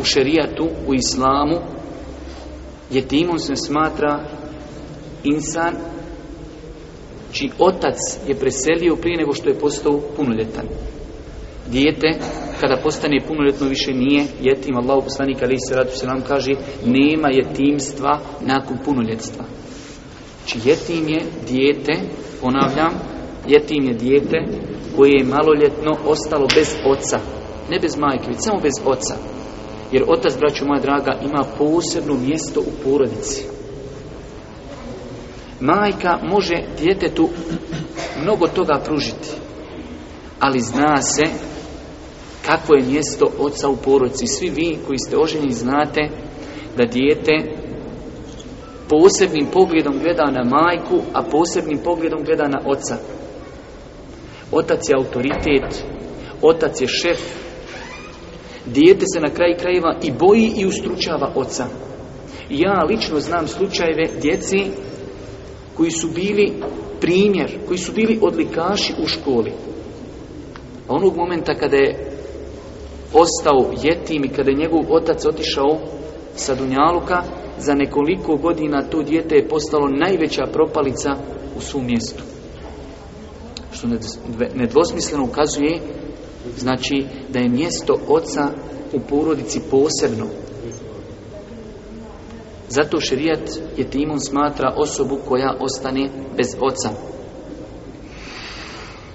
u šerijatu, u islamu, jetimom se smatra insan čiji otac je preselio prije nego što je postao punoljetan. Dijete, kada postane punoljetno, više nije jetim. Allah poslanik ali se se nam kaže nema jetimstva nakon punoljetstva. Či znači, jetim je dijete, ponavljam, jetim je dijete koje je maloljetno ostalo bez oca. Ne bez majke, samo bez oca. Jer otac, braću moja draga, ima posebno mjesto u porodici. Majka može djetetu mnogo toga pružiti. Ali zna se kako je mjesto oca u porodici. Svi vi koji ste oženi znate da dijete posebnim pogledom gleda na majku, a posebnim pogledom gleda na oca. Otac je autoritet, otac je šef, Dijete se na kraj krajeva i boji i ustručava oca. Ja lično znam slučajeve djeci koji su bili primjer, koji su bili odlikaši u školi. A onog momenta kada je ostao jetim i kada je njegov otac otišao sa Dunjaluka, za nekoliko godina to dijete je postalo najveća propalica u svom mjestu. Što nedvosmisleno ukazuje Znači da je mjesto oca u porodici posebno. Zato šerijat je timom smatra osobu koja ostane bez oca.